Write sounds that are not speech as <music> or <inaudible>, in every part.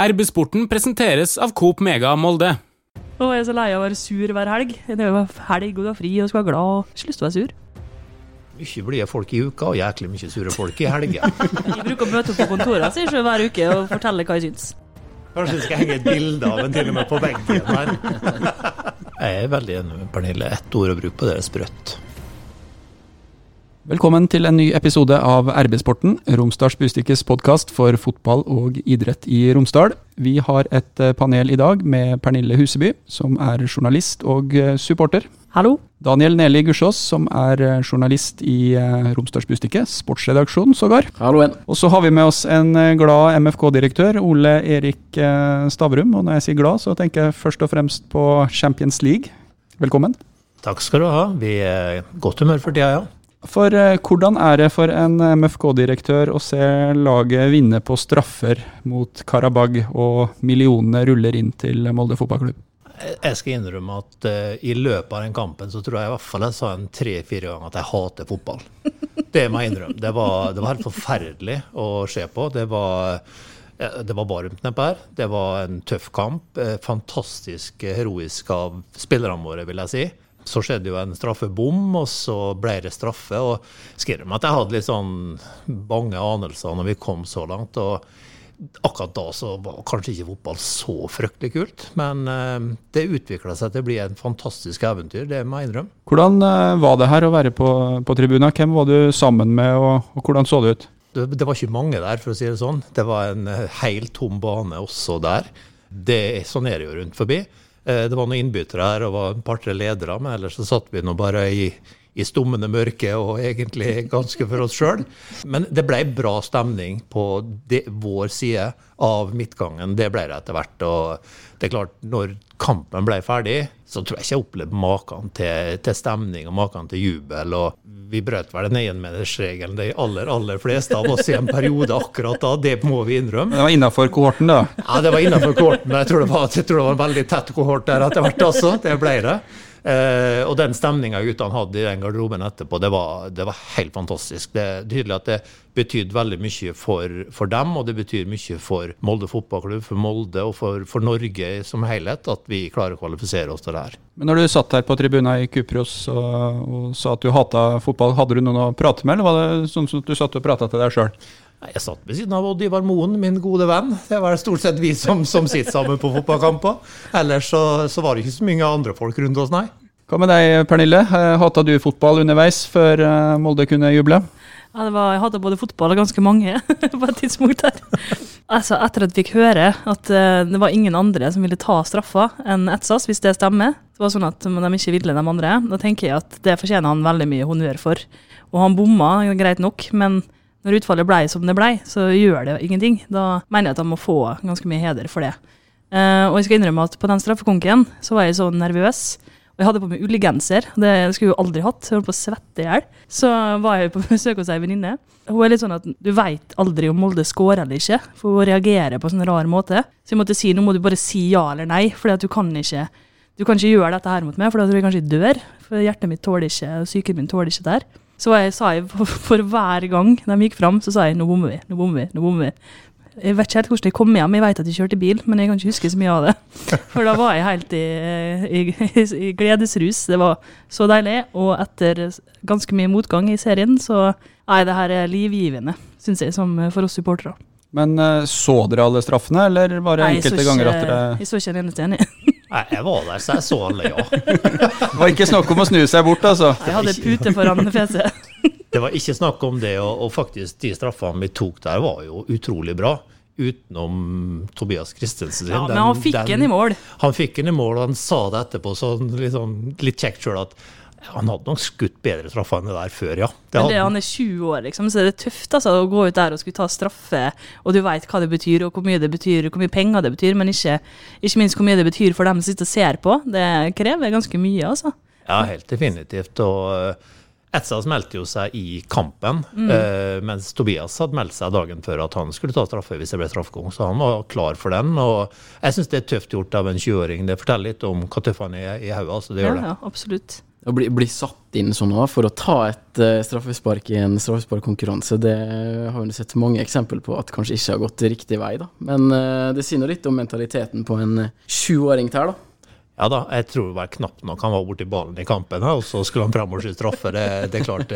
RB-sporten presenteres av Coop Mega Molde. Å, jeg er så lei av å være sur hver helg. Det er jo helg, og du har fri og skal være glad. Slutt å være sur. Mye blide folk i uka, og jæklig mye sure folk i helga. <laughs> Jeg bruker å møte opp på kontoret sier jeg, hver uke og fortelle hva jeg syns. Kanskje vi skal henge et bilde av en til og med på veggen her. <laughs> Jeg er veldig enig med Pernille. Ett ord å bruke på det er sprøtt. Velkommen til en ny episode av RB-sporten, Romsdals Bustikkes podkast for fotball og idrett i Romsdal. Vi har et eh, panel i dag med Pernille Huseby, som er journalist og eh, supporter. Hallo. Daniel Neli Gussiås, som er eh, journalist i Romsdals Bustikke, sportsredaksjon sågar. Og så har vi med oss en glad MFK-direktør, Ole Erik Stavrum. Og når jeg sier glad, så tenker jeg først og fremst på Champions League. Velkommen. Takk skal du ha. Vi er i godt humør for tida, ja. For eh, hvordan er det for en MFK-direktør å se laget vinne på straffer mot Karabag, og millionene ruller inn til Molde fotballklubb? Jeg skal innrømme at uh, i løpet av den kampen så tror jeg i hvert fall jeg sa en tre-fire ganger at jeg hater fotball. Det må jeg innrømme. Det var, det var helt forferdelig å se på. Det var, eh, det var varmt nedpå her. Det var en tøff kamp. eh, Fantastisk heroisk av spillerne våre, vil jeg si. Så skjedde jo en straffebom, og så ble det straffe. og skrev meg at jeg hadde litt sånn bange anelser når vi kom så langt. og Akkurat da så var kanskje ikke fotball så fryktelig kult, men eh, det utvikla seg til å bli en fantastisk eventyr, det må jeg innrømme. Hvordan eh, var det her å være på, på tribunen? Hvem var du sammen med, og, og hvordan så det ut? Det, det var ikke mange der, for å si det sånn. Det var en eh, helt tom bane også der. Det, sånn er det jo rundt forbi. Eh, Det var noen innbyttere her og var et par-tre ledere, men ellers så satt vi nå bare i, i stummende mørke og egentlig ganske for oss sjøl. Men det ble bra stemning på det, vår side av midtgangen. Det ble det etter hvert. Og det er klart, når kampen ble ferdig, så tror jeg ikke jeg opplevde maken til, til stemning og maken til jubel. og vi brøt vel den enmetersregelen, de aller aller fleste av oss i en periode akkurat da. Det må vi innrømme. Det var innafor kohorten, da. Ja, det var innenfor kohorten, men jeg tror, det var, jeg tror det var en veldig tett kohort der etter hvert altså. Det ble det. Eh, og den stemninga guttene hadde i den garderoben etterpå, det var, det var helt fantastisk. Det er tydelig at det betydde veldig mye for, for dem, og det betyr mye for Molde fotballklubb, for Molde og for, for Norge som helhet, at vi klarer å kvalifisere oss til det her. Men når du satt her på tribunen i Kupros og, og sa at du hata fotball, hadde du noen å prate med, eller var det sånn som du satt og prata til deg sjøl? Jeg satt ved siden av Odd Ivar Moen, min gode venn. Det var stort sett vi som, som sitter sammen på fotballkamper. Ellers så, så var det ikke så mange andre folk rundt oss, nei. Hva med deg, Pernille? Eh, Hata du fotball underveis før eh, Molde kunne juble? Ja, det var, jeg hadde både fotball og ganske mange <laughs> på et tidspunkt her. Altså, etter at vi fikk høre at eh, det var ingen andre som ville ta straffa enn Etsas, hvis det stemmer, det var sånn at de ikke ville de andre, da tenker jeg at det fortjener han veldig mye honnør for. Og han bomma, greit nok, men når utfallet blei som det blei, så gjør det ingenting. Da mener jeg at han må få ganske mye heder for det. Eh, og jeg skal innrømme at på den straffekonken så var jeg så nervøs. Og jeg hadde på meg ullgenser. Det skulle jeg jo aldri hatt. Jeg holdt på å svette i hjel. Så var jeg på <laughs> besøk hos ei venninne. Hun er litt sånn at du veit aldri om Molde scorer eller ikke, for hun reagerer på en sånn rar måte. Så jeg måtte si nå må du bare si ja eller nei, for du du kan ikke gjøre dette her mot meg, for da tror jeg kanskje jeg dør. For hjertet mitt tåler ikke, og psyken min tåler ikke det her. Så jeg, sa jeg for, for hver gang de gikk fram, så sa jeg nå bommer vi, nå bommer vi, nå bommer vi. Jeg vet ikke helt hvordan jeg kom hjem, jeg vet at jeg kjørte bil, men jeg kan ikke huske så mye av det. <laughs> For da var jeg helt i, i, i gledesrus. Det var så deilig. Og etter ganske mye motgang i serien, så Nei, det her er livgivende, syns jeg, som for oss supportere. Men eh, så dere alle straffene, eller var det Nei, enkelte ikke- ganger at dere Jeg så ikke en eneste enig. Nei, jeg var der, så jeg så alle, ja. Det var ikke snakk om å snu seg bort, altså. Jeg hadde pute foran fjeset. Det var ikke snakk om det, og, og faktisk de straffene vi tok der, var jo utrolig bra. Utenom Tobias Christensen sin. Ja, men han fikk den- en i mål. Han fikk en i mål, og han sa det etterpå sånn litt, sånn, litt kjekt sjøl at han hadde nok skutt bedre straffer enn det der før, ja. Det Men det, han. er 20 år, liksom, så det er tøft altså, å gå ut der og skulle ta straffe, og du veit hva det betyr, og hvor mye det betyr, og hvor mye penger det betyr, men ikke, ikke minst hvor mye det betyr for dem som sitter og ser på. Det krever ganske mye, altså. Ja, helt definitivt. Og Etzaz meldte jo seg i kampen, Mm. eh, mens Tobias hadde meldt seg dagen før at han skulle ta straffe hvis det ble straffekonk, så han var klar for den. Og jeg syns det er tøft gjort av en 20-åring. Det forteller litt om hvor tøff han er i hodet. Altså, det gjør det. ja, absolutt. Å bli, bli satt inn sånn da, for å ta et uh, straffespark i en straffesparkkonkurranse, det har vi sett mange eksempler på at kanskje ikke har gått riktig vei. da. Men uh, det sier noe litt om mentaliteten på en sjuåring her, da. Ja da, jeg tror vel knapt nok han var borti ballen i kampen, og så skulle han fram og skyte straffe. Det, det, er klart,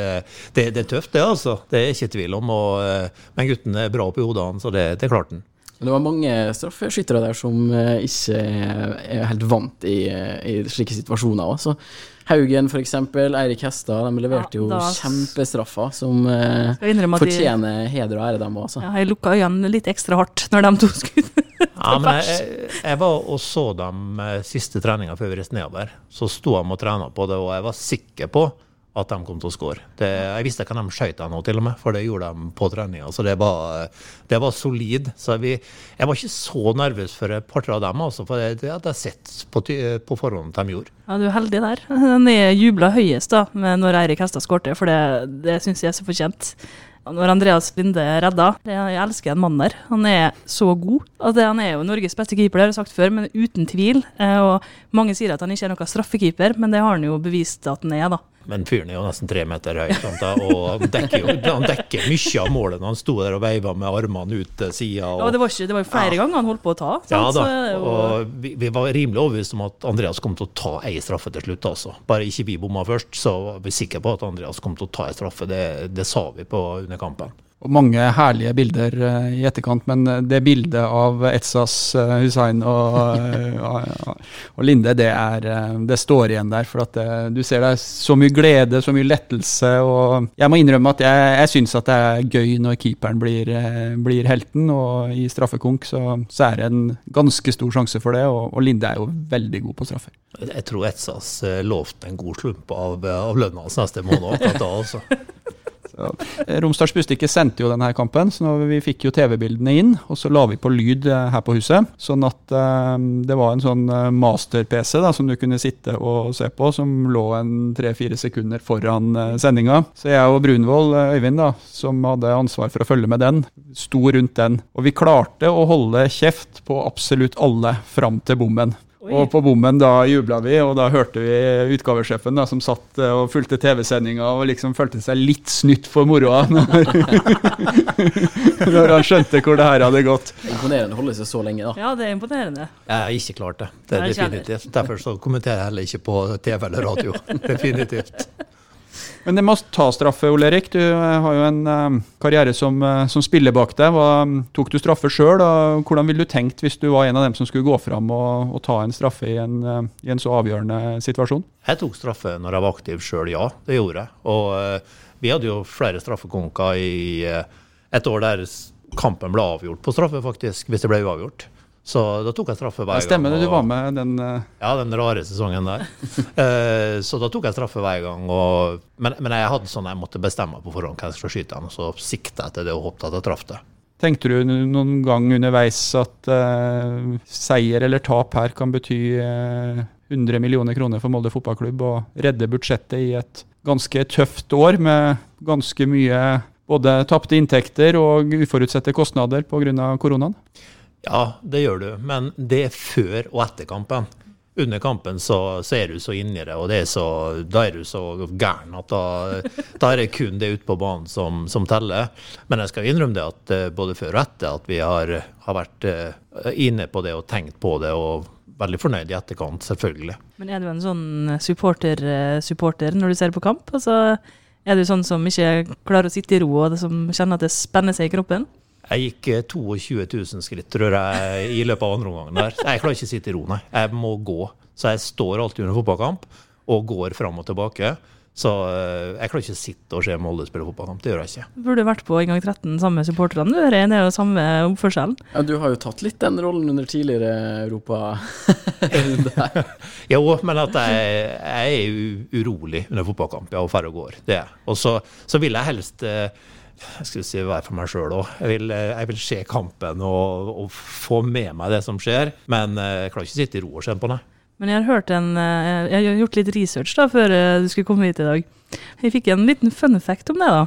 det, det, er tøft, det altså. Det er ikke tvil om. Og, men gutten er bra oppi hodet så det, det klarte han. Det var mange straffeskyttere der som ikke er helt vant i, i slike situasjoner. Også. Haugen f.eks., Eirik Hestad, de leverte jo ja, kjempestraffer som fortjener heder og ære, dem òg. Ja, jeg lukka øynene litt ekstra hardt når de to skulle ja, men <laughs> jeg, jeg, var og så dem eh, siste treninga før vi reiste nedover. Så sto de og trena på det, og jeg var sikker på at de kom til å skåre. Jeg visste hva de skøyt nå, til og med, for det gjorde de på treninga. Så det var, det var solid. Så vi, jeg var ikke så nervøs for et par av dem, altså, for det hadde jeg sett på, på forhånd at de gjorde. Ja, Du er heldig der. <laughs> Den jubla høyest da, når Eirik Hestad skårte, for det, det syns jeg er så fortjent når Andreas Linde redda. Jeg elsker en mann der. Han er så god. Altså, han er jo Norges beste keeper, det har jeg sagt før, men uten tvil. Eh, og mange sier at han ikke er noen straffekeeper, men det har han jo bevist at han er, da. Men fyren er jo nesten tre meter høy, og han dekker jo han dekker mye av målet når han sto der og veiva med armene ut til sida. Ja, det var, ikke, det var jo flere ja. ganger han holdt på å ta. Sant? Ja da, og vi, vi, var rimelig overbevist om at Andreas kom til å ta ei straffe til slutt, altså. Bare ikke vi bomma først, så var vi sikre på at Andreas kom til å ta ei straffe. Det, det sa vi på under kampen og mange herlige bilder uh, i etterkant, men eh, det bildet av Etsas, uh, Hussein og, <laughs> uh, og, Linde, det, er, det, står igjen der. For at det, du ser det er så mye glede, så mye lettelse. og Jeg må innrømme at jeg, jeg syns at det er gøy når keeperen blir, blir helten. Og i straffekonk så, så, er det en ganske stor sjanse for det, og, og Linde er jo veldig god på straffer. Jeg tror Etsas lovte en god slump av, av lønna hans neste måned. akkurat da altså. <laughs> Eh, Romsdals Bustikke sendte jo denne kampen, så vi fikk jo TV-bildene inn. Og så la vi på lyd eh, her på huset, sånn at um, det var en sånn master-PC da, som du kunne sitte og se på, som lå en tre-fire sekunder foran sendinga. Så jeg og Brunvoll, Øyvind, da, som hadde ansvar for å følge med den, sto rundt den. Og vi klarte å holde kjeft på absolutt alle fram til bommen. Og på bommen da jubla vi, og da hørte vi utgavesjefen da, som satt eh, og fulgte TV-sendinga og liksom følte seg litt snytt for moroa når, <laughs> når han skjønte hvor det her hadde gått. Imponerende å holde seg så lenge, da. Ja, det er imponerende. Jeg har ikke klart det. Det er definitivt. Derfor så kommenterer jeg heller ikke på TV eller radio. <laughs> Definitivt. Men det må ta straffe, Ole Erik. Du eh, har jo en um, karriere som, uh, som, spiller bak deg. Hva, tok du straffe sjøl? Hvordan ville du tenkt hvis du var en av dem som skulle gå fram og, og ta en straffe i en, uh, i en, så avgjørende situasjon? Jeg tok straffe når jeg var aktiv sjøl, ja. Det gjorde jeg. Og uh, vi hadde jo flere straffekonker i et år der kampen ble avgjort på straffe, faktisk, hvis det ble uavgjort. Så da tok jeg straffe hver gang. Stemmer det, du var med den uh... Ja, den rare sesongen der. uh, <laughs> så da tok jeg straffe hver gang. Og, men, men, jeg hadde sånn jeg måtte bestemme på forhånd hva jeg skulle skyte og så sikta jeg til det og håpet at jeg traff det. Tenkte du noen gang underveis at uh, seier eller tap her kan bety 100 millioner kroner for Molde fotballklubb og redde budsjettet i et ganske tøft år med ganske mye både tapte inntekter og uforutsette kostnader pga. koronaen? Ja, det gjør du, men det er før og etter kampen. Under kampen så, så er du så inni det, og det så, da er du så gæren at da, da, er det kun det ute på banen som, som, teller. Men jeg skal innrømme det at eh, både før og etter at vi har, har vært eh, inne på det og tenkt på det. og veldig fornøyd i etterkant, selvfølgelig. Men er du en sånn supporter, eh, når du ser på kamp? Altså, er du sånn som ikke klarer å sitte i ro, og som kjenner at det spenner seg i kroppen? Jeg gikk 22 eh, 000 skritt, tror jeg, i løpet av andre omgang der. Jeg klarer ikke å sitte i ro, nei. Jeg må gå. Så jeg står alltid under fotballkamp og går fram og tilbake. Så eh, jeg klarer ikke å sitte og se Molde spille fotballkamp. Det gjør jeg ikke. Burde vært på en gang 13 sammen med supporterne. Det er jo samme oppførselen. Ja, Du har jo tatt litt den rollen under tidligere Europa. <laughs> jo, men at jeg, jeg, er urolig under fotballkamp ja, og færre og går. Det er Og så, så vil jeg helst eh, jeg skulle si være for meg sjøl òg. Jeg, jeg, vil se kampen og, og, få med meg det som skjer. Men eh, jeg klarer ikke å sitte i ro og se på, nei. Men jeg har hørt en eh, Jeg har gjort litt research da før eh, du skulle komme hit i dag. Jeg fikk en liten fun fact om det. da.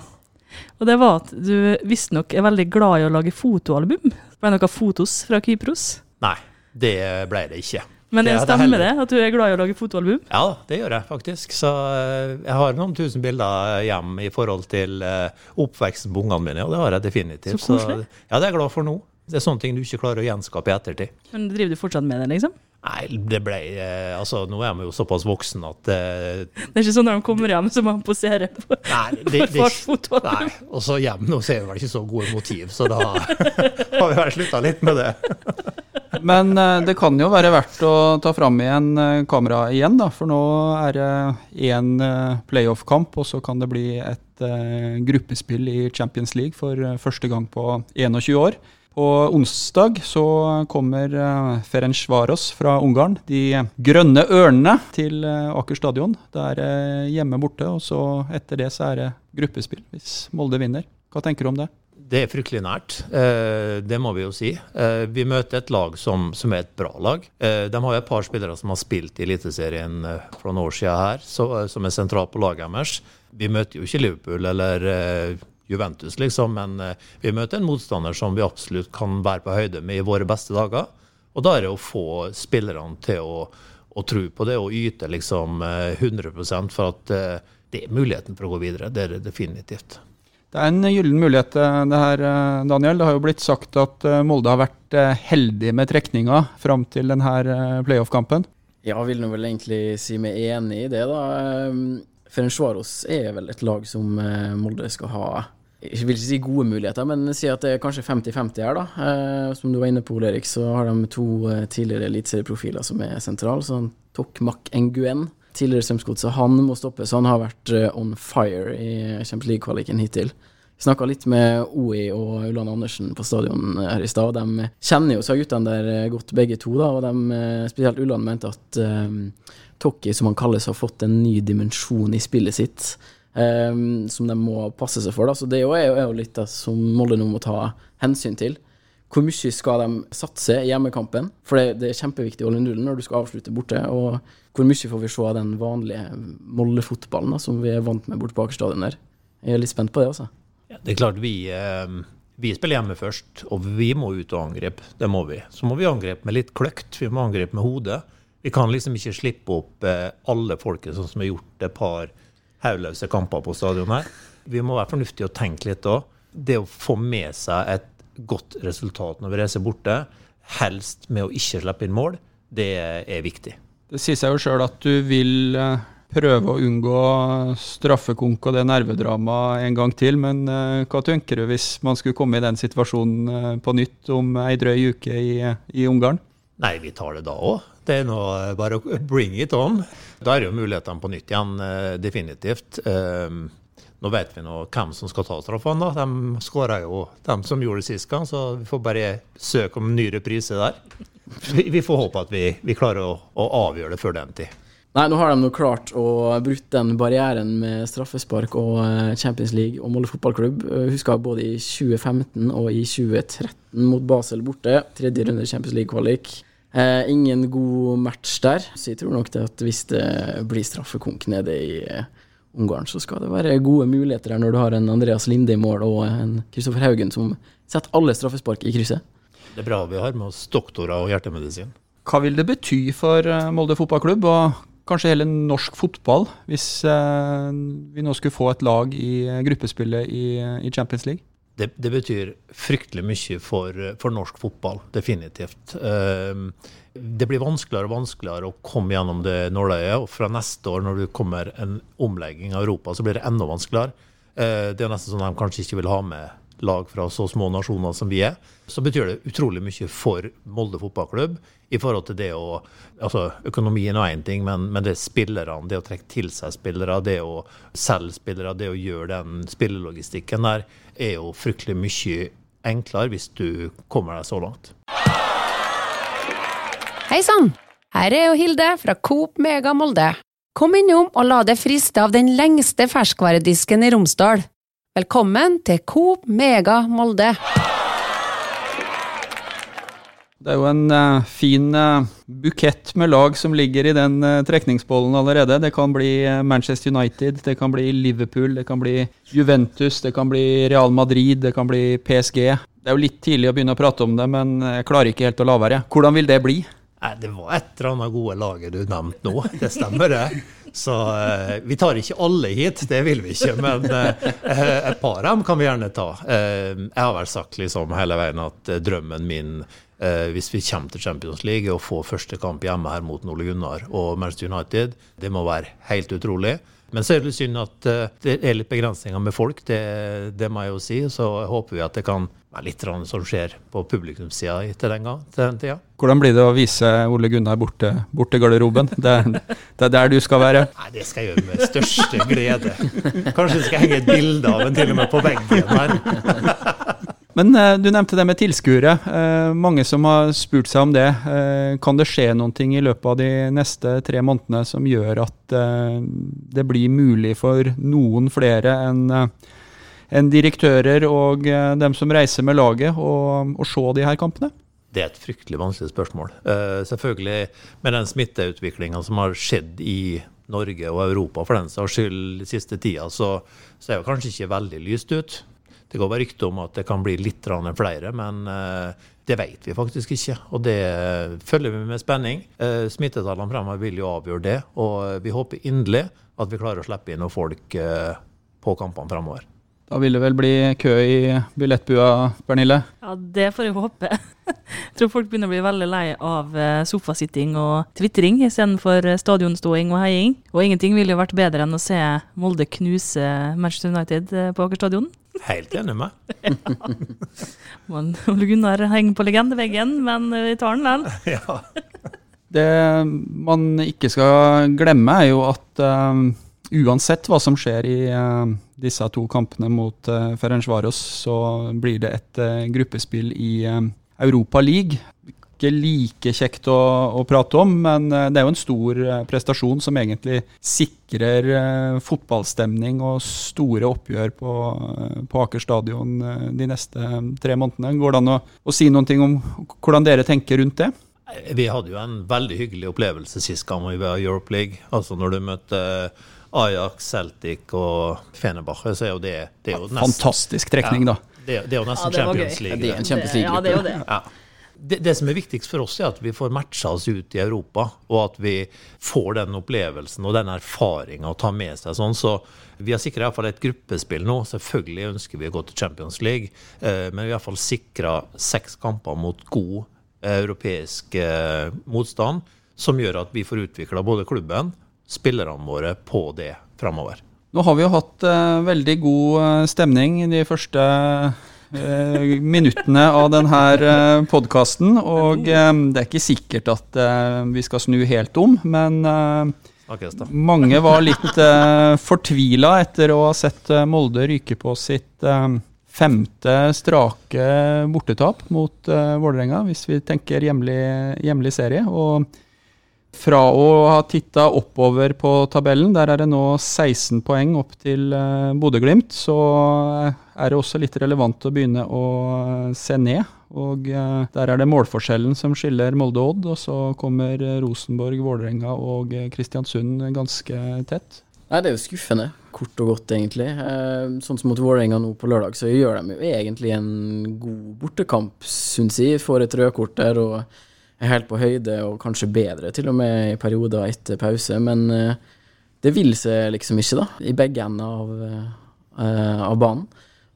Og det var at du visstnok er veldig glad i å lage fotoalbum. Ble det noen fotos fra Kypros? Nei, det ble det ikke. Men det stemmer det, at du er glad i å lage fotoalbum? Ja, det gjør jeg faktisk. Så eh, jeg har noen tusen bilder hjem i forhold til eh, oppveksten på ungene mine, og det har jeg definitivt. Så koselig. Så, ja, det er jeg glad for nå. Det er sånne ting du ikke klarer å gjenskape i ettertid. Men driver du fortsatt med det, liksom? Nei, det ble eh, Altså, nå er vi jo såpass voksen at eh, Det er ikke sånn når de kommer hjem, så må de posere på Nei, det, det, fars fotoalbum. nei. Og så hjem nå ser vi vel ikke så gode motiv, så da <laughs> har vi vel slutta litt med det. Men eh, det kan jo være verdt å ta fram igjen eh, kamera igjen, da. For nå er det én playoff-kamp, og så kan det bli et gruppespill i Champions League for første gang på 21 år. På onsdag så kommer uh, Ferencvaros fra Ungarn, de grønne ørnene, til eh, Aker stadion. Det er eh, hjemme borte, og så etter det så er det gruppespill hvis Molde vinner. Hva tenker du om det? Det er fryktelig nært, eh, det må vi jo si. Eh, vi møter et lag som, som er et bra lag. Eh, de har jo et par spillere som har spilt i Eliteserien eh, for noen år siden her, eh, som er sentralt på laget deres. Vi møter jo ikke Liverpool eller eh, Juventus, liksom, men eh, vi møter en motstander som vi absolutt kan være på høyde med i våre beste dager. Og da er det å få spillerne til å, å tro på det og yte liksom eh, 100 for at eh, det er muligheten for å gå videre. Det er det definitivt. Det er en gyllen mulighet, eh, det her, eh, Daniel. Det har jo blitt sagt at eh, Molde har vært eh, heldig med trekninga fram til denne eh, playoff-kampen. Ja, vil nå vel egentlig si meg enig i det, da. Um, Ferencvaros er vel et lag som eh, Molde skal ha Jeg vil ikke si gode muligheter, men si at det er kanskje 50-50 her, da. Eh, Som du var inne på, Erik, så har de to eh, tidligere eliteserieprofiler som er sentrale. Sånn Tokmak Nguyen, tidligere Strømsgodset, han må stoppe, så Han har vært eh, on fire i Champions League-kvaliken hittil. Snakka litt med OI og Ulland Andersen på stadion her i stad. De kjenner jo seg guttene der eh, godt, begge to. da, og de, eh, Spesielt Ulland mente at Tokki, som han kalles, har fått en ny dimensjon i spillet sitt. Um, som de må passe seg for. da, så Det er jo, er jo, litt det som Molde nå må ta hensyn til. Hvor mye skal de satse i hjemmekampen? For det, det er kjempeviktig å holde nullen når du skal avslutte borte. Og hvor mye får vi se av den vanlige Molde-fotballen som vi er vant med borte på Akerstadion der? Jeg er litt spent på det, altså. Ja, det er klart vi, eh, vi spiller hjemme først, og vi må ut og angripe. Det må vi. Så må vi angripe med litt kløkt. Vi må angripe med hodet. Vi kan liksom ikke slippe opp eh, alle folket sånn som har gjort et par hauløse kamper på stadion her. Vi må være fornuftige og tenke litt òg. Det å få med seg et godt resultat når vi reiser borte, helst med å ikke slippe inn mål, det er viktig. Det sier seg jo sjøl at du vil eh, prøve å unngå straffekonk og det nervedramaet en gang til, men eh, hva tenker du hvis man skulle komme i den situasjonen eh, på nytt om ei drøy uke i, i Ungarn? Nei, vi tar det da òg. Det er nå bare å bring it on. Da er det jo mulighetene på nytt igjen, eh, definitivt. Eh, Nå vet vi nå hvem som skal ta straffene. De skåra jo, de som gjorde det sist gang, så vi får bare søke om ny reprise der. Vi, får håpe at vi, vi klarer å, å avgjøre det før den tid. Nei, nå har de nå klart å brutt den barrieren med straffespark og eh, Champions League og Molde fotballklubb. Husker både i 2015 og i 2013 mot Basel borte. Tredje runde Champions League-kvalik. Eh, ingen god match der, så jeg tror nok det at hvis det blir straffekonk nede i eh, Ungarn, så skal det være gode muligheter her når du har en Andreas Linde i mål og en Kristoffer Haugen som setter alle straffespark i krysset. Det er bra vi har med oss doktorer og hjertemedisin. Hva vil det bety for eh, Molde fotballklubb, og kanskje hele norsk fotball, hvis eh, vi nå skulle få et lag i gruppespillet i, i Champions League? Det, det betyr fryktelig mye for, for norsk fotball, definitivt. Um, det blir vanskeligere og vanskeligere å komme gjennom det nåløyet. Og fra neste år, når det kommer en omlegging av Europa, så blir det enda vanskeligere. Uh, det er nesten sånn at de kanskje ikke vil ha med lag fra så små nasjoner som vi er. Så betyr det utrolig mye for Molde fotballklubb i forhold til det å altså Økonomien er én ting, men, men det er spillerne, det å trekke til seg spillere, det å selge spillere, det å gjøre den spillelogistikken der, er jo fryktelig mye enklere hvis du kommer deg så langt. Hei sann! Her er jo Hilde fra Coop Mega Molde. Kom innom og la deg friste av den lengste ferskvaredisken i Romsdal. Velkommen til Coop Mega Molde. Det er jo en uh, fin uh, bukett med lag som ligger i den uh, trekningsbollen allerede. Det kan bli Manchester United, det kan bli Liverpool, det kan bli Juventus, det kan bli Real Madrid, det kan bli PSG. Det er jo litt tidlig å begynne å prate om det, men jeg klarer ikke helt å la være. Hvordan vil det bli? Nei, Det var et eller annet gode laget du nevnte nå, <laughs> det stemmer det. Så vi tar ikke alle hit, det vil vi ikke. Men et par av dem kan vi gjerne ta. Jeg har vel sagt liksom hele veien at drømmen min hvis vi kommer til Champions League og får første kamp hjemme her mot Ole Gunnar og Manchester United, det må være helt utrolig. Men så er det synd at det er litt begrensninger med folk, det, det må jeg jo si. Så håper vi at det kan være litt som skjer på publikumssida til den gang, til den tida. Hvordan blir det å vise Ole Gunnar borte, borte garderoben? Det, det, er der du skal være? Nei, Det skal jeg gjøre med største glede. Kanskje det skal henge et bilde av en til og med på veggen her. Men eh, du nevnte det med tilskuere. Eh, mange som har spurt seg om det. Eh, kan det skje noen ting i løpet av de neste tre månedene som gjør at det blir mulig for noen flere enn enn direktører og dem som reiser med laget, å se de her kampene? Det er et fryktelig vanskelig spørsmål. Uh, selvfølgelig med den smitteutviklinga som har skjedd i Norge og Europa for den saks skyld siste tida, så, så er det kanskje ikke veldig lyst ut. Det går bare rykte om at det kan bli litt flere, men uh, det vet vi faktisk ikke. Og det følger vi med spenning. Uh, smittetallene fremover vil jo avgjøre det, og vi håper inderlig at vi klarer å slippe inn noen folk på kampene fremover. Da vil det vel bli kø i billettbua, Pernille? Ja, det får jeg håpe. <laughs> Jeg tror folk begynner å bli veldig lei av eh, sofasitting og tvitring istedenfor eh, stadionståing og heiing. Og ingenting ville jo vært bedre enn å se Molde knuse Manchester United eh, på Aker stadion. Helt enig med. <laughs> ja. Ole Gunnar henger på legendeveggen, men vi tar den vel. <laughs> ja. <laughs> Det man ikke skal glemme, er jo at um, uansett hva som skjer i uh, disse to kampene mot uh, Ferencvaros, så blir det et uh, gruppespill i uh, Europa League. Ikke like kjekt å, å, prate om, men det er jo en stor prestasjon som egentlig sikrer fotballstemning og store oppgjør på, på Aker stadion de neste tre månedene. Går det an å, å si ting om hvordan dere tenker rundt det? Vi hadde jo en veldig hyggelig opplevelse sist gang vi var i Europe League. Altså når du møtte Ajax, Celtic og Fenebache, så er jo det, det er jo nesten Fantastisk trekning, da. Det, det, er jo nesten ja, Champions League. Det er en Champions League. Ja, det det. Som er viktigst for oss, er at vi får matcha oss ut i Europa, og at vi får den opplevelsen og den erfaringa å ta med seg. sånn, så Vi har sikra et gruppespill nå. Selvfølgelig ønsker vi å gå til Champions League, eh, men vi har iallfall sikra seks kamper mot god eh, europeisk eh, motstand, som gjør at vi får utvikla både klubben spillerne våre på det framover. Nå har vi jo hatt uh, veldig god uh, stemning de første minuttene av denne uh, podkasten. Og det er ikke sikkert at vi skal snu helt om, men mange var litt fortvila etter å ha sett Molde ryke på sitt femte strake bortetap mot Vålerenga, hvis vi tenker hjemlig, hjemlig serie. og fra å ha titta oppover på tabellen, der er det nå 16 poeng opp til uh, Bodø-Glimt, så er det også litt relevant å begynne å uh, se ned. Og Der er det målforskjellen som skiller Molde og Odd, og så kommer Rosenborg, Vålerenga og Kristiansund ganske tett. Nei, Det er jo skuffende, kort og godt, egentlig. sånn som mot Vålerenga nå på lørdag, så gjør de jo egentlig en god bortekamp, syns jeg. Får et rødkort der. og er helt på høyde, og kanskje bedre til og med i perioder etter pause. Men uh, det vil seg liksom ikke, da, i begge ender av, uh, av banen.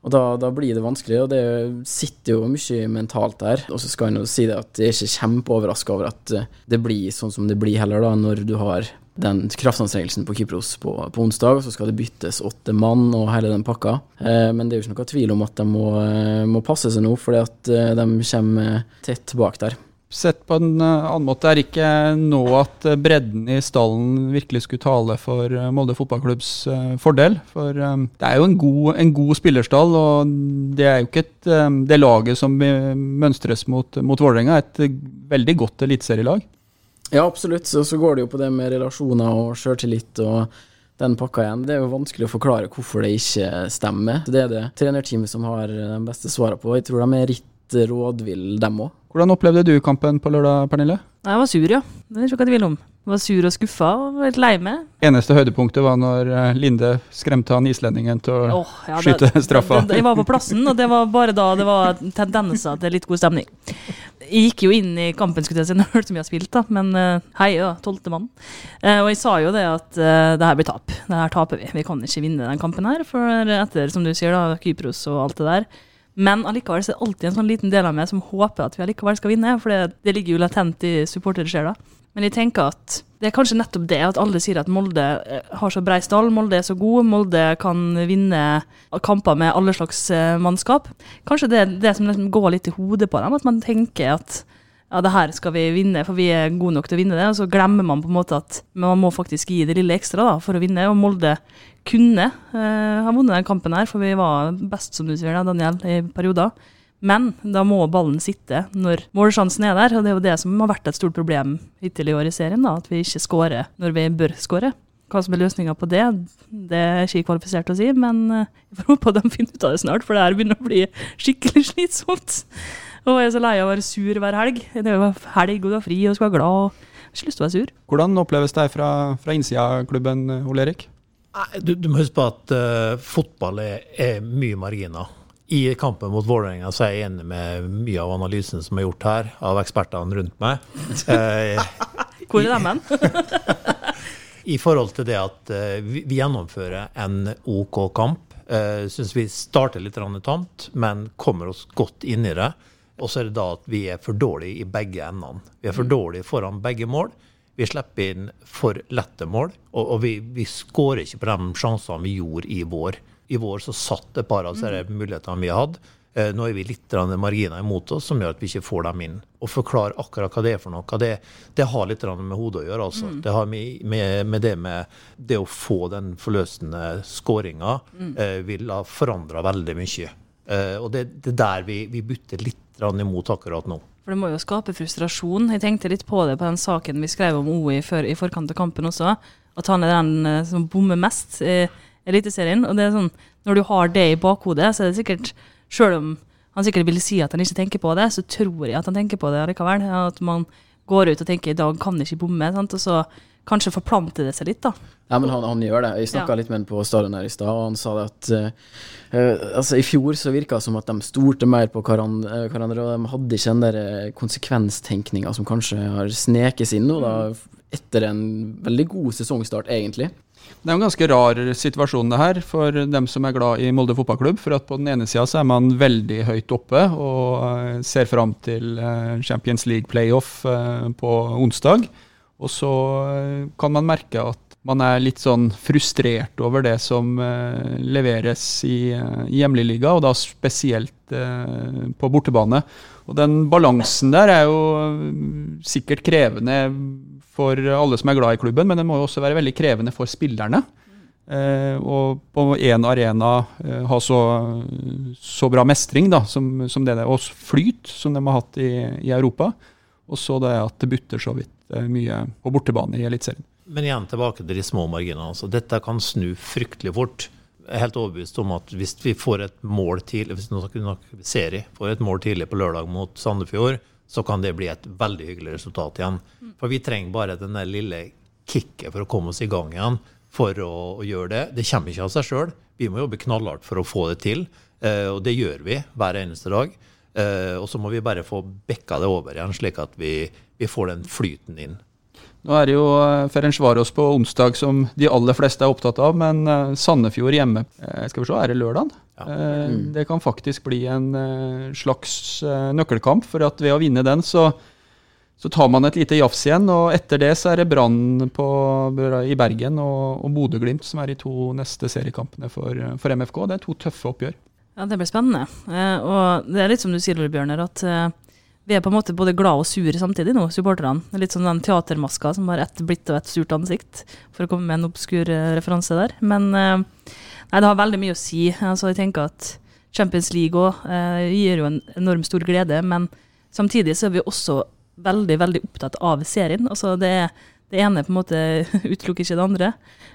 Og da, da, blir det vanskelig, og det sitter jo mye mentalt der. Og så skal en jo si det at jeg er ikke kjempeoverraska over at eh, det blir sånn som det blir heller, da, når du har den kraftanstrengelsen på Kypros på, på, onsdag, og så skal det byttes åtte mann og hele den pakka. Eh, men det er jo ikke noe tvil om at de må, må passe seg nå, fordi at de kommer tett bak der. Sett på en eh, annen måte, er ikke nå at eh, bredden i stallen virkelig skulle tale for eh, Molde fotballklubbs fordel? For det er jo en god, en god spillerstall, og det er jo ikke et, det laget som mønstres mot, mot Vålerenga, et veldig godt eliteserielag. Ja, absolutt. Så, så går det jo på det med relasjoner og sjøltillit og den pakka igjen. Det er jo vanskelig å forklare hvorfor det ikke stemmer. Det er det trenerteamet som har de beste svarene på. Jeg tror de er litt rådville, dem òg. Hvordan opplevde du kampen på lørdag, Pernille? Jeg var sur, ja. Det er ikke hva tvil om. Jeg var sur og skuffa og litt lei meg. Eneste høydepunktet var når eh, Linde skremte han islendingen til å oh, ja, skyte det, straffa. Det, det, jeg var på plassen, og det var bare da det var tendenser til litt god stemning. Jeg gikk jo inn i kampen skulle jeg si, når som vi har spilt, da, men uh, hei, da, tolvte mann. Uh, og jeg sa jo det at det her blir tap. Det her taper vi. Vi kan ikke vinne den kampen her, for etter, som du sier, da, Kypros og alt det der. Men allikevel er det alltid en sånn liten del av meg som håper at vi allikevel skal vinne, for det, det ligger jo latent i supportersjela. Men jeg tenker at det er kanskje nettopp det at alle sier at Molde eh, har så brei stall, Molde er så god, Molde kan vinne kamper med alle slags eh, mannskap. Kanskje det er det som liksom går litt i hodet på dem, at man tenker at ja, det her skal vi vinne, for vi er gode nok til å vinne det. Og så glemmer man på en måte at man må faktisk gi det lille ekstra da, for å vinne. Og Molde kunne eh, ha vunnet den kampen her, for vi var best, som du sier, da, Daniel, i perioder. Men da må ballen sitte når målsjansen er der, og det er jo det som har vært et stort problem hittil i år i serien, da, at vi ikke skårer når vi bør skåre. Hva som er løsninga på det, det er ikke kvalifisert å si, men jeg eh, får håpe de finner ut av det snart, for det her begynner å bli skikkelig <laughs> slitsomt. Og jeg er så lei av å være sur hver helg. Det er jo helg, og du har fri og skal være glad. og jeg har ikke lyst til å være sur. Hvordan oppleves det fra, fra innsida av klubben, Ole Erik? Du, du, må huske på at uh, fotball er, er mye marginer. I kampen mot Vålerenga så er jeg enig med mye av analysen som er gjort her, av ekspertene rundt meg. Uh, <laughs> Hvor er de hen? <laughs> I forhold til det at uh, vi, vi, gjennomfører en OK kamp. Uh, Syns vi starter litt tamt, men kommer oss godt inn i det. Og så er det da at vi er for dårlige i begge endene. Vi er for mm. dårlige foran begge mål. Vi slipper inn for lette mål, og, og vi, vi skårer ikke på de sjansene vi gjorde i vår. I vår så satt et par av disse mm. mulighetene vi hadde. Eh, nå er vi litt marginer imot oss som gjør at vi ikke får dem inn. Og forklare akkurat hva det er for noe. Det, det har litt med hodet å gjøre. altså. Mm. Det har med, med, med, det med det å få den forløsende skåringa mm. eh, vil ha forandra veldig mye. Eh, og det er der vi, vi butter litt imot akkurat nå. For Det må jo skape frustrasjon. Jeg tenkte litt på det på den saken vi skrev om OI før, i forkant av kampen også. At han er den eh, som bommer mest. i Eliteserien. Og det er sånn, når du har det i bakhodet, så er det sikkert Sjøl om han sikkert vil si at han ikke tenker på det, så tror jeg at han tenker på det likevel. At man går ut og tenker i dag kan jeg ikke bomme, sant? og så kanskje forplanter det seg litt, da. Ja, men han, han gjør det. Jeg snakka ja. litt med han på stadion her i stad, og han sa det at uh, altså I fjor så virka det som at de stolte mer på hverandre, hverandre og de hadde ikke den der konsekvenstenkninga som kanskje har sneket seg inn nå, da, mm. etter en veldig god sesongstart, egentlig. Det er en ganske rar situasjon det her for dem som er glad i Molde fotballklubb. For at på den ene sida så er man veldig høyt oppe og eh, ser fram til eh, Champions League playoff eh, på onsdag. Og så kan man merke at man er litt sånn frustrert over det som leveres i, i hjemlig liga, og da spesielt på bortebane. Og den balansen der er jo sikkert krevende for alle som er glad i klubben, men den må jo også være veldig krevende for spillerne. Eh, og på én arena eh, ha så, så, bra mestring da, som, som det, og flyt som de har hatt i, i Europa. Og så det at det butter så vidt eh, mye på bortebane i Eliteserien. Men igjen tilbake til de små marginene. Altså. Dette kan snu fryktelig fort. Jeg er helt overbevist om at hvis vi får et mål tidlig, hvis nok serie får et mål tidlig på lørdag mot Sandefjord, så kan det bli et veldig hyggelig resultat igjen. For vi trenger bare den lille kicket for å komme oss i gang igjen for å, å gjøre det. Det kommer ikke av seg sjøl. Vi må jobbe knallhardt for å få det til, eh, og det gjør vi hver eneste dag. Eh, og så må vi bare få bekka det over igjen, slik at vi, vi får den flyten inn. Nå er det jo eh, Ferencvaros på onsdag som de aller fleste er opptatt av, men eh, Sandefjord hjemme eh, Skal vi se, er det lørdag? Ja. Mm. Det kan faktisk bli en slags nøkkelkamp, for at ved å vinne den, så, så tar man et lite jafs igjen. Og etter det så er det Brann i Bergen og, og Bodø-Glimt som er de to neste seriekampene for, for, MFK. Det er to tøffe oppgjør. Ja, det blir spennende. Og det er litt som du sier, Ole Bjørner, at vi er på en måte både glad og sur samtidig nå, supporterne. Litt sånn den teatermaska som har ett blitt og ett surt ansikt, for å komme med en obskur eh, referanse der. Men eh, nei, det har veldig mye å si. Altså, jeg tenker at Champions League òg eh, gir jo en enormt stor glede, men samtidig så er vi også veldig, veldig opptatt av serien. Altså, det, det ene på en måte <laughs> utelukker ikke det andre.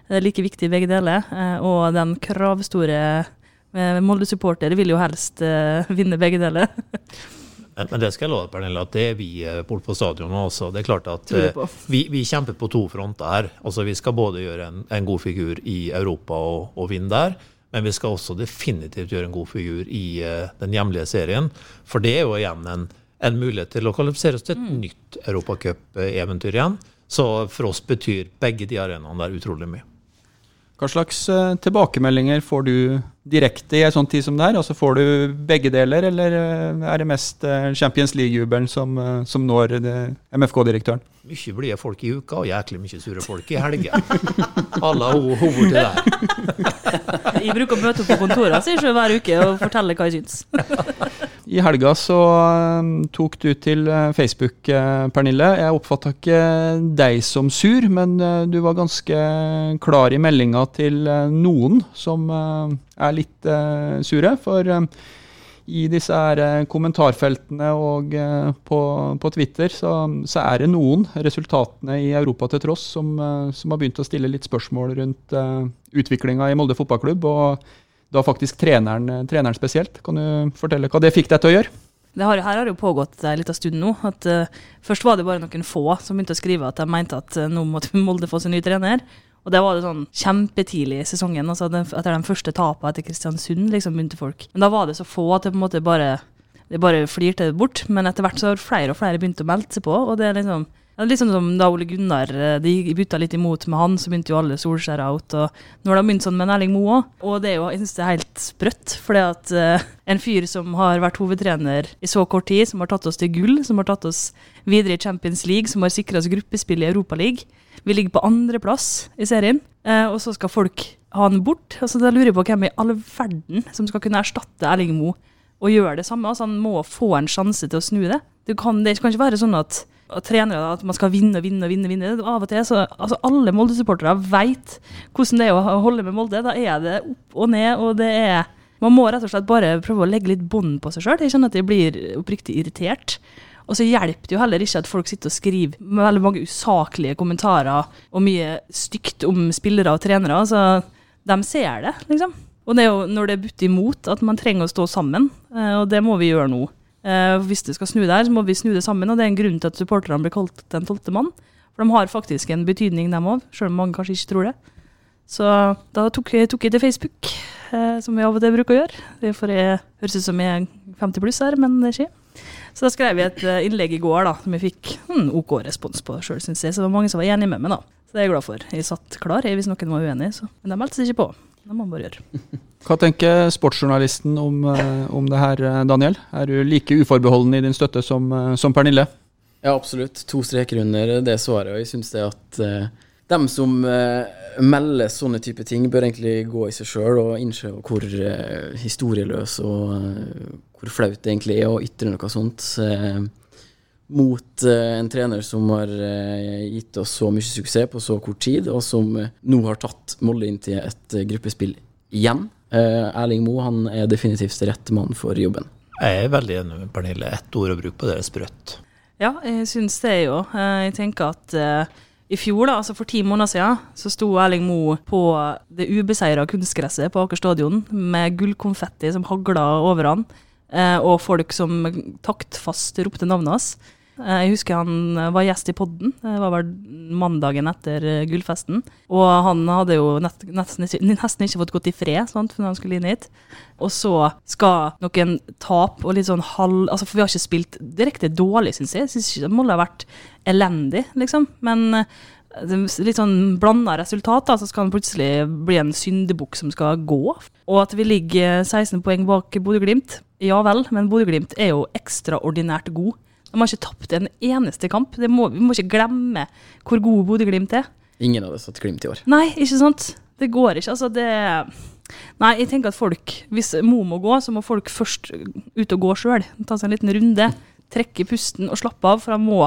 Det er like viktig i begge deler. Eh, og den kravstore eh, Molde-supporter vil jo helst vinne begge deler. <laughs> Men, men det skal jeg love Pernille, at det er vi eh, borte på stadionet også. Det er klart at eh, vi, vi, kjemper på to fronter her. Altså Vi skal både gjøre en, en god figur i Europa og, og, vinne der. Men vi skal også definitivt gjøre en god figur i uh, den hjemlige serien. For det er jo igjen en, en mulighet til å kvalifisere oss til et mm. nytt europacup-eventyr igjen. Så for oss betyr begge de arenaene der utrolig mye. Hva slags uh, tilbakemeldinger får du direkte i en sånn tid som det er? Altså Får du begge deler, eller uh, er det mest uh, Champions League-jubelen som, som, når MFK-direktøren? Mye blide folk i uka, og jæklig mye sure folk i helga. Alle hun til deg. <laughs> Jeg bruker å møte opp på kontoret hver uke og fortelle hva jeg syns. I helga så um, tok du til uh, Facebook, uh, Pernille. Jeg oppfatta ikke deg som sur, men uh, du var ganske klar i meldinga til noen som er litt sure. For i disse her kommentarfeltene og på, på Twitter så, så, er det noen, resultatene i Europa til tross, som, som har begynt å stille litt spørsmål rundt utviklinga i Molde fotballklubb. og da faktisk treneren, eh, treneren, spesielt. Kan du fortelle hva det fikk deg til å gjøre? Har, her har det jo pågått en liten stund nå. at uh, Først var det bare noen få som begynte å skrive at de mente at uh, nå måtte Molde få sin ny trener. Og det var det sånn kjempetidlig i sesongen. altså Etter de første tapene etter Kristiansund liksom begynte folk. Men da var det så få at det på en måte bare det bare flirte det bort. Men etter hvert så har flere og flere begynt å melde seg på. og det er liksom ja, litt sånn som da Ole Gunnar eh, de bytta litt imot med han, så begynte jo alle Solskjær out. Og nå har de begynt sånn med Erling Moe òg. Og det er jo, jeg synes det er helt sprøtt. For at uh, en fyr som har vært hovedtrener i så kort tid, som har tatt oss til gull, som har tatt oss videre i Champions League, som har sikra oss gruppespill i Europaligaen Vi ligger på andreplass i serien, uh, og så skal folk ha han bort. Altså, da lurer jeg på hvem i all verden som skal kunne erstatte Erling Moe og gjøre det samme. Altså, han må få en sjanse til å snu det. Det kan, det kan ikke være sånn at og trenere at man skal vinne og vinne og vinne. vinne. Av og til så altså Alle Molde-supportere vet hvordan det er å holde med Molde. Da er det opp og ned, og det er Man må rett og slett bare prøve å legge litt bånd på seg sjøl. Jeg kjenner at jeg blir oppriktig irritert. Og så hjelper det jo heller ikke at folk sitter og skriver med veldig mange usaklige kommentarer og mye stygt om spillere og trenere. Så de ser det, liksom. Og det er jo når det er budt imot at man trenger å stå sammen, eh, og det må vi gjøre nå. Uh, hvis det skal snu der, så må vi snu det sammen. Og det er en grunn til at supporterne blir kalt den tolvte mann. For de har faktisk en betydning, dem òg, sjøl om mange kanskje ikke tror det. Så da tok jeg, tok jeg til Facebook, uh, som vi av og til bruker å gjøre. Det får jeg høres ut som jeg er 50 pluss her, men det er ikke. Så da skrev jeg et eh, innlegg i går da, som jeg fikk hmm, OK respons på sjøl, syns jeg. Så det var mange som var enig med meg, da. Så det er jeg glad for. Jeg satt klar jeg, hvis noen var uenig, så. men de meldte seg ikke på. Det må man bare gjøre. <laughs> Hva tenker sportsjournalisten om, eh, om, det her, eh, Daniel? Er du like uforbeholden i din støtte som, som Pernille? Ja, absolutt. To streker under det svaret. Og jeg syns det at uh, dem som uh, melder sånne type ting, bør egentlig gå i seg sjøl og innse hvor uh, historieløs og hvor flaut det egentlig er å ytre noe sånt mot en trener som har gitt oss så mye suksess på så kort tid, og som nå har tatt Molde inn til et gruppespill igjen. Uh, Erling Moe han er definitivt rett mann for jobben. Jeg er veldig enig med Pernille. Ett ord å bruke på det er sprøtt. Ja, jeg syns det jo. Jeg tenker at uh, i fjor, da, altså for ti måneder siden, så sto Erling Moe på det ubeseira kunstgresset på Aker stadion med gullkonfetti som hagla over han, og folk som taktfast ropte navnet hans. Eh, jeg husker han eh, var gjest i podden, det var vel mandagen etter eh, gullfesten. Og han hadde jo nett, nesten, nesten, ikke fått gått i fred sant, før han skulle inn hit. Og så skal noen tape og litt sånn halv Altså, for vi har ikke spilt direkte dårlig, syns jeg. Jeg syns ikke Molde har vært elendig, liksom. Men litt sånn blanda resultat, da, så skal han plutselig bli en syndebukk som skal gå. Og at vi ligger 16 poeng bak Bodø-Glimt, ja vel, men Bodø-Glimt er jo ekstraordinært god. De har ikke tapt en eneste kamp. Må, vi må ikke glemme hvor god Bodø-Glimt er. Ingen hadde satt Glimt i år. Nei, ikke sant. Det går ikke. Altså, det Nei, jeg tenker at folk Hvis Mo må gå, så må folk først ut og gå sjøl. Ta seg en liten runde. Trekke pusten og slappe av, for han må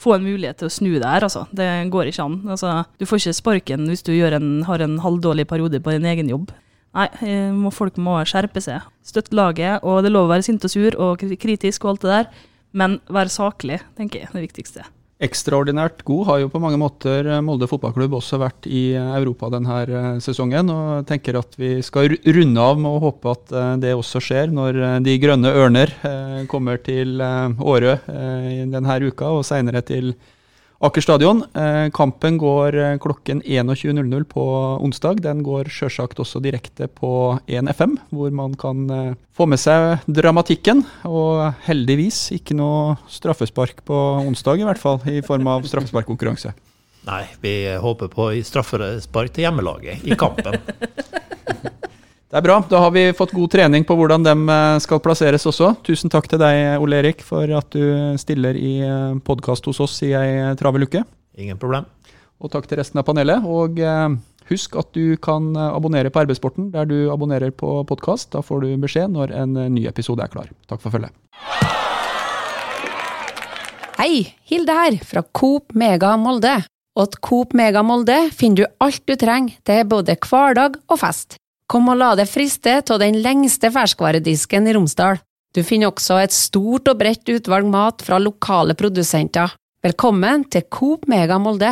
få en mulighet til å snu det her, altså. Det går ikke an. Altså, du får ikke sparken hvis du en, har en halvdårlig periode på din egen jobb. Nei, må, folk må skjerpe seg. Støtte laget, og det er lov å være sint og sur og kritisk og alt det der. Men være saklig, tenker jeg, er det viktigste. Ekstraordinært god har jo på mange måter Molde fotballklubb også vært i Europa denne sesongen. og tenker at Vi skal runde av med å håpe at det også skjer når de grønne ørner kommer til Årø denne uka og senere til Aker stadion. Eh, kampen går eh, klokken 21.00 på onsdag. Den går sjølsagt også direkte på 1FM, hvor man kan eh, få med seg dramatikken. Og heldigvis ikke noe straffespark på onsdag, i hvert fall, i form av straffesparkkonkurranse. Nei, vi håper på straffespark til hjemmelaget i kampen. <laughs> Det er bra. Da har vi fått god trening på hvordan de eh, skal plasseres også. Tusen takk til deg, Ole Erik, for at du stiller i eh, podkast hos oss i ei travel uke. Ingen problem. Og takk til resten av panelet. Og eh, husk at du kan abonnere på Arbeidssporten der du abonnerer på podkast. Da får du beskjed når en ny episode er klar. Takk for følget. Hei, Hilde her, fra Coop Mega Molde. Og at Coop Mega Molde finner du alt du trenger til både hverdag og fest. Kom og la deg friste av den lengste ferskvaredisken i Romsdal. Du finner også et stort og bredt utvalg mat fra lokale produsenter. Velkommen til Coop Mega Molde!